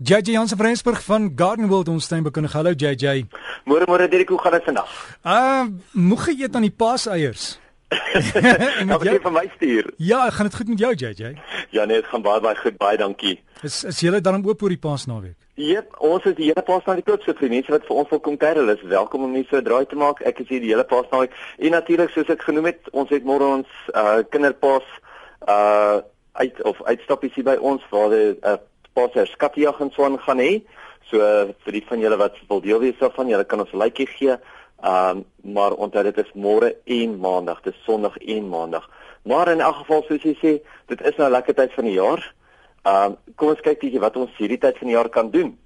JJ Jansen van Rensburg van Garden World ons stein bekundig. Hallo JJ. Môre môre Dirk, hoe gaan dit vandag? Uh, moeg eet aan die paaseiers? en jy vir my stuur. Ja, gaan dit goed met jou JJ? Ja nee, dit gaan baie baie goed, baie dankie. Is is julle dan oop oor die paasnaweek? Jep, ons is die hele paasnaweek oop so vir mense wat vir ons wil kom kuier. Hulle is welkom om net so 'n draai te maak. Ek is hier die hele paasnaweek. En natuurlik soos ek genoem het, ons het môre ons uh kinderpaas uh uit of uitstappies hier by ons waar die uh, pas herskatjag en so aan gaan hê. So vir die van julle wat wil deel wees daarvan, julle kan ons 'n likeie gee. Ehm um, maar onthou dit is môre en maandag, dis sonderdag en maandag. Maar in elk geval soos jy sê, dit is nou 'n lekker tyd van die jaar. Ehm um, kom ons kyk bietjie wat ons hierdie tyd van die jaar kan doen.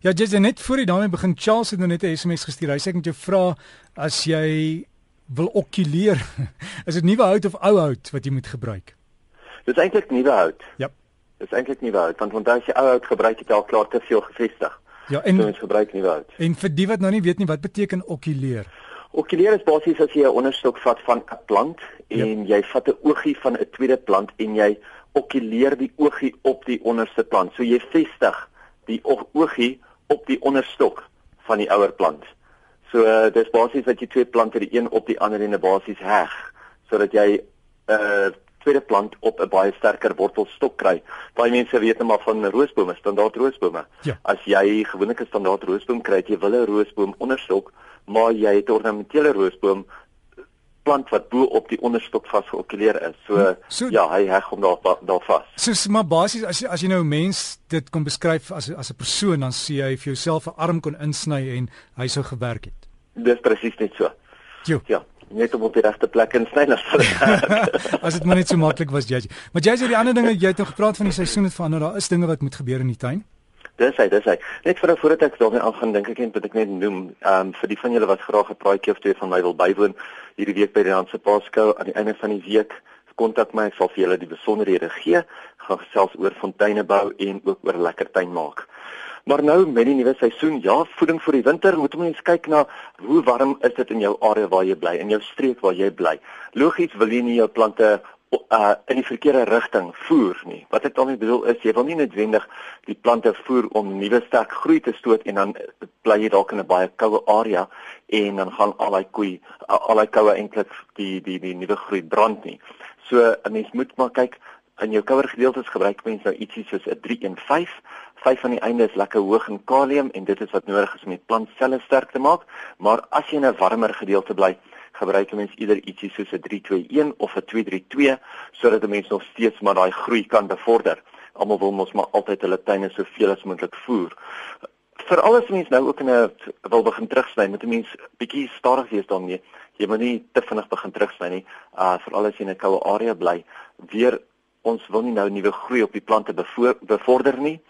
Ja, jy net voor jy daarmee begin, Charles het nou net 'n SMS gestuur. Hy sê ek moet jou vra as jy wil okuleer, is dit nuwe hout of ou hout wat jy moet gebruik? Dit is eintlik nuwe hout. Ja. Dis eintlik nie waar want onthou as jy ou hout gebruik het al klaar te veel gevestig. Ja, en ons gebruik nie hout. En vir die wat nou nie weet nie wat beteken okuleer. Okuleer is basies as jy 'n onderstok vat van 'n plant en ja. jy vat 'n oogie van 'n tweede plant en jy okuleer die oogie op die onderste plant. So jy vestig die oogie op die onderstok van die ouer plant. So uh, dis basies dat jy twee plante die een op die ander en 'n basies heg sodat jy 'n uh, tweede plant op 'n baie sterker wortelstok kry. Baie mense weet net maar van roosbome, standaard roosbome. Ja. As jy gewoonlik 'n standaard roosboom kry, jy wil 'n roosboom onderstok, maar jy het ornamentele roosboom plant wat bo op die onderstok vasgeokuleer is. So, hm, so ja, hy heg hom daar daar vas. So maar basies as jy as jy nou 'n mens dit kon beskryf as as 'n persoon dan sê hy vir jouself 'n arm kon insny en hy sou gewerk het. Dis presies net so. Jo. Ja net om op die regte plek in sny nas te werk. As dit maar net so maklik was, JJ. Maar JJ, die ander dinge, jy het nog gepraat van die seisoen het verander. Daar is dinge wat moet gebeur in die tuin. Dis hy, dis hy. Net vir voordat ek daarmee aangaan, dink ek net wat ek net noem, ehm um, vir die van julle wat graag 'n praatjie of twee van my wil bywoon hierdie week by die Hanse Paskou aan die einde van die week, kontak my, ek sal vir julle die besonderhede gee. Gaan gesels oor fonteine bou en ook oor lekker tuin maak. Maar nou met die nuwe seisoen, ja, voeding vir die winter, moet mense kyk na hoe warm is dit in jou area waar jy bly, in jou streek waar jy bly. Logies wil jy nie jou plante uh in die verkeerde rigting voer nie. Wat ek daarmee bedoel is jy wil nie noodwendig die plante voer om nuwe sterk groei te stoot en dan bly jy dalk in 'n baie koue area en dan gaan al daai koei al daai koue eintlik die die die nuwe groei brand nie. So 'n mens moet maar kyk in jou cover gedeeltes gebruik mense nou ietsie soos 'n 315 vyf aan die einde is lekker hoog in kalium en dit is wat nodig is om die plantselle sterk te maak. Maar as jy in 'n warmer gedeelte bly, gebruik mense eerder ietsie soos 'n 321 of 'n 232 sodat 'n mens nog steeds maar daai groei kan bevorder. Almal wil mos maar altyd hulle tuine soveel as moontlik voer. Vir alles mense nou ook in 'n wil begin terugsny, moet 'n mens bietjie stadig wees daarmee. Jy moet nie te vinnig begin terugsny nie. Uh veral as jy in 'n koue area bly, weer ons wil nie nou nuwe groei op die plante bevorder nie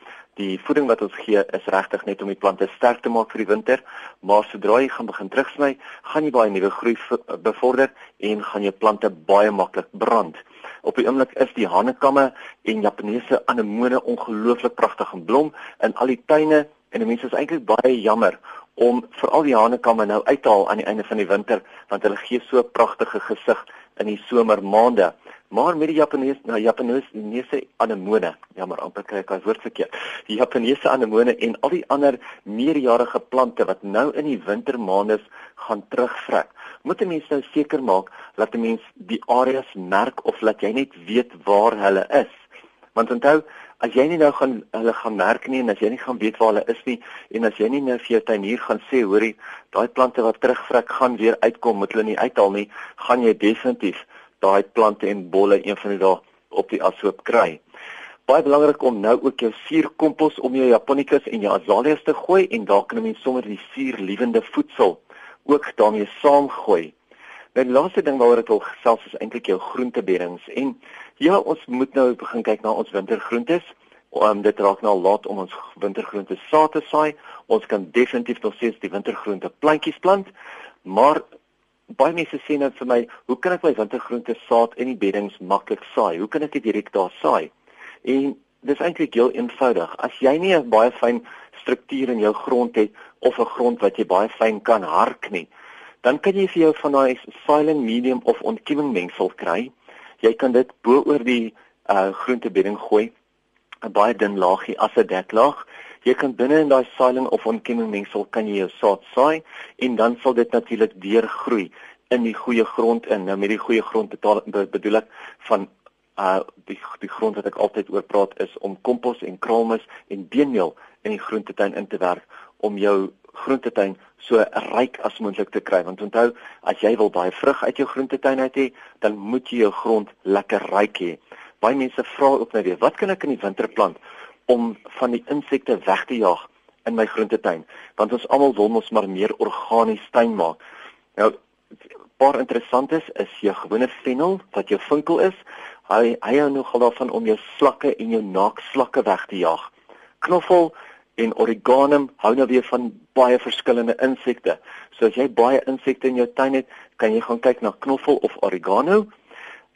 die voeding wat ons gee is regtig net om die plante sterk te maak vir die winter, maar sodra jy gaan begin terugsny, gaan jy baie nuwe groei bevorder en gaan jou plante baie maklik brand. Op die oomblik is die hanekamme en Japaneese anemone ongelooflik pragtig en blom in al die tuine en mense is eintlik baie jammer om veral die hanekamme nou uit te haal aan die einde van die winter want hulle gee so 'n pragtige gesig in die somermaande. Maar met die Japaneese nou Japaneese anemone, jammer amper kry ek daai woord verkeerd. Die Japaneese anemone en al die ander meerjarige plante wat nou in die wintermaande gaan terugvrek. Moet 'n mens nou seker maak dat 'n mens die areas merk of laat jy net weet waar hulle is. Want onthou, as jy nie nou gaan hulle gaan merk nie en as jy nie gaan weet waar hulle is nie en as jy nie nou vir jou tuinier gaan sê, hoorie, daai plante wat terugvrek gaan weer uitkom, moet hulle nie uithaal nie, gaan jy definitief daai plante en bolle een van die dae op die ashoop kry. Baie belangrik om nou ook jou suurkompos om jou japonicas en jou azaleas te gooi en daar kan jy sommer die suurliewende voedsel ook daarmee saamgooi. Nou die laaste ding waaroor ek wil gesels is eintlik jou groentebeddings en ja, ons moet nou begin kyk na ons wintergroentes. Um, dit raak nou laat om ons wintergroente saad te saai. Ons kan definitief nog steeds die wintergroente plantjies plant, maar baie mense sê nou vir my, hoe kan ek my wintergroente saad in die beddings maklik saai? Hoe kan ek dit direk daar saai? En dis eintlik heel eenvoudig. As jy nie 'n baie fyn struktuur in jou grond het of 'n grond wat jy baie fyn kan hark nie, dan kan jy vir jou van daai silent medium of ontkieming mengsel kry. Jy kan dit bo oor die uh groentebedding gooi, 'n baie dun laagie as 'n deklaag. Jy kan binne in daai saailing of ontkenningsmengsel kan jy jou saad saai en dan sal dit natuurlik deurgroei in die goeie grond in. Nou met die goeie grond betaal, bedoel ek van uh die die grond wat ek altyd oor praat is om kompos en kraalmis en beenmeel in die groentetuin in te werk om jou groentetuin so ryk as moontlik te kry want onthou as jy wil baie vrug uit jou groentetuin uit hê dan moet jy jou grond lekker ryk hê. Baie mense vra ook nou weer wat kan ek in die winter plant om van die insekte weg te jaag in my groentetuin want ons almal wil mos maar meer organies tuin maak. Nou paar interessantes is jou gewone fennel wat jou vinkel is. Hy hy hou nogal daarvan om jou slakke en jou naakslakke weg te jaag. Knoffel en oreganum hou nou weer van baie verskillende insekte. So as jy baie insekte in jou tuin het, kan jy gaan kyk na knoffel of oregano.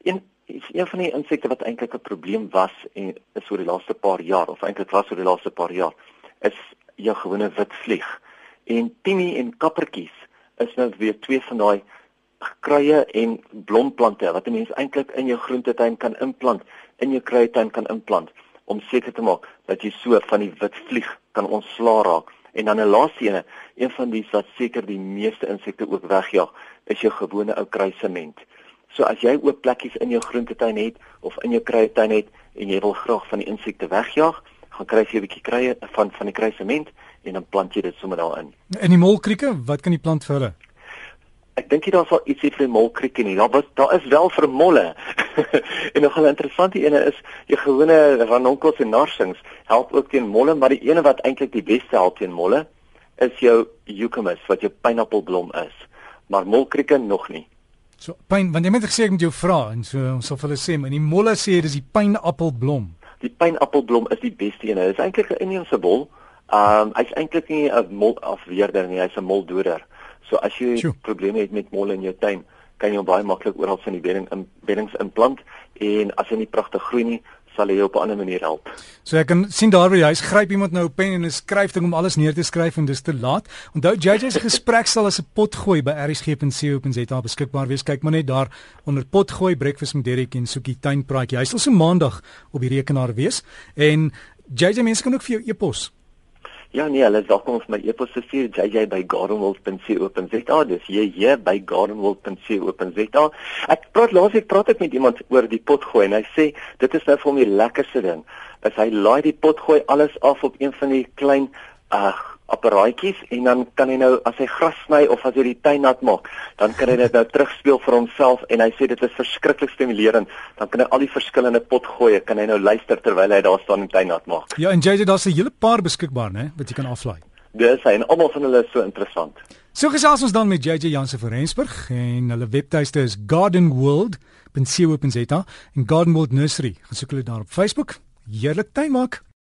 En is een van die insekte wat eintlik 'n probleem was en is oor die laaste paar jaar of eintlik was oor die laaste paar jaar is jou gewone wit vlieg. En timie en kappertjies is nou weer twee van daai kruie en blomplante wat 'n mens eintlik in jou groentetuin kan implant, in jou kruietuin kan implant om seker te maak dat jy so van die wit vlieg kan ontslaa raak. En dan 'n laaste ene, een van die wat seker die meeste insekte ook wegjaag, is jou gewone ou kruisement. So as jy ook plekkies in jou groentetuin het of in jou kruietuin het en jy wil graag van die insekte wegjaag, gaan kry jy 'n bietjie kruie van van die kruisement en dan plant jy dit sommer daarin. In die molkrieke, wat kan jy plant vir hulle? Ek dink jy daar sal ietsie vir die molkrieke nie. Daar was daar is wel vir molle. en nog 'n interessante ene is jou gewone ranonkels en narsings help ook teen molle, maar die ene wat eintlik die beste help teen molle is jou eucalyptus wat jou pineappelblom is. Maar molkrieke nog nie. So pyn, want jy het gesê ek moet jou vra en so ons sal vir hulle sê, maar die molle sê dis die pineappelblom. Die pineappelblom is die beste ene. Dit is eintlik 'n inheemse bol. Ehm um, hy's eintlik nie 'n mol afweerder nie, hy's 'n moldoder. So as jy Tjoe. probleme het met molle in jou tuin, kan jy hom baie maklik oral in die bedding in beddings implant en as hy nie pragtig groei nie, sal jou op 'n ander manier help. So ek kan sien daar waar jy gryp iemand nou 'n pen en 'n skryfding om alles neer te skryf en dis te laat. Onthou JJ se gesprek sal as 'n pot gooi by rsg.co.za beskikbaar wees. Kyk maar net daar onder pot gooi breakfast met Derek en Sukie tuinpraatjie. Hy sal so maandag op die rekenaar wees en JJ mense kan ook vir jou e-pos Ja nee, hulle is welkom om my e-pos stuur jj@gardenwold.co.za. Dis jj@gardenwold.co.za. Ek praat laas ek praat ek met iemand oor die potgooi en hy sê dit is nou vir hom die lekkerste ding. As hy laai die potgooi alles af op een van die klein ag uh, apparaatjies en dan kan hy nou as hy gras sny of as hy die tuin nat maak, dan kan hy dit nou terugspeel vir homself en hy sê dit is verskriklik stimulerend. Dan kan hy al die verskillende potgoeie kan hy nou luister terwyl hy daar staan en tuin nat maak. Ja, en JJ daar's 'n hele paar beskikbaar, né, wat jy kan aflaai. Dis hy en almal van hulle is so interessant. So gesels ons dan met JJ Jansen van Rensburg en hulle webtuiste is gardenworld.co.za en Gardenworld Nursery. Gesoek hulle daar op Facebook. Heerlik tuin maak.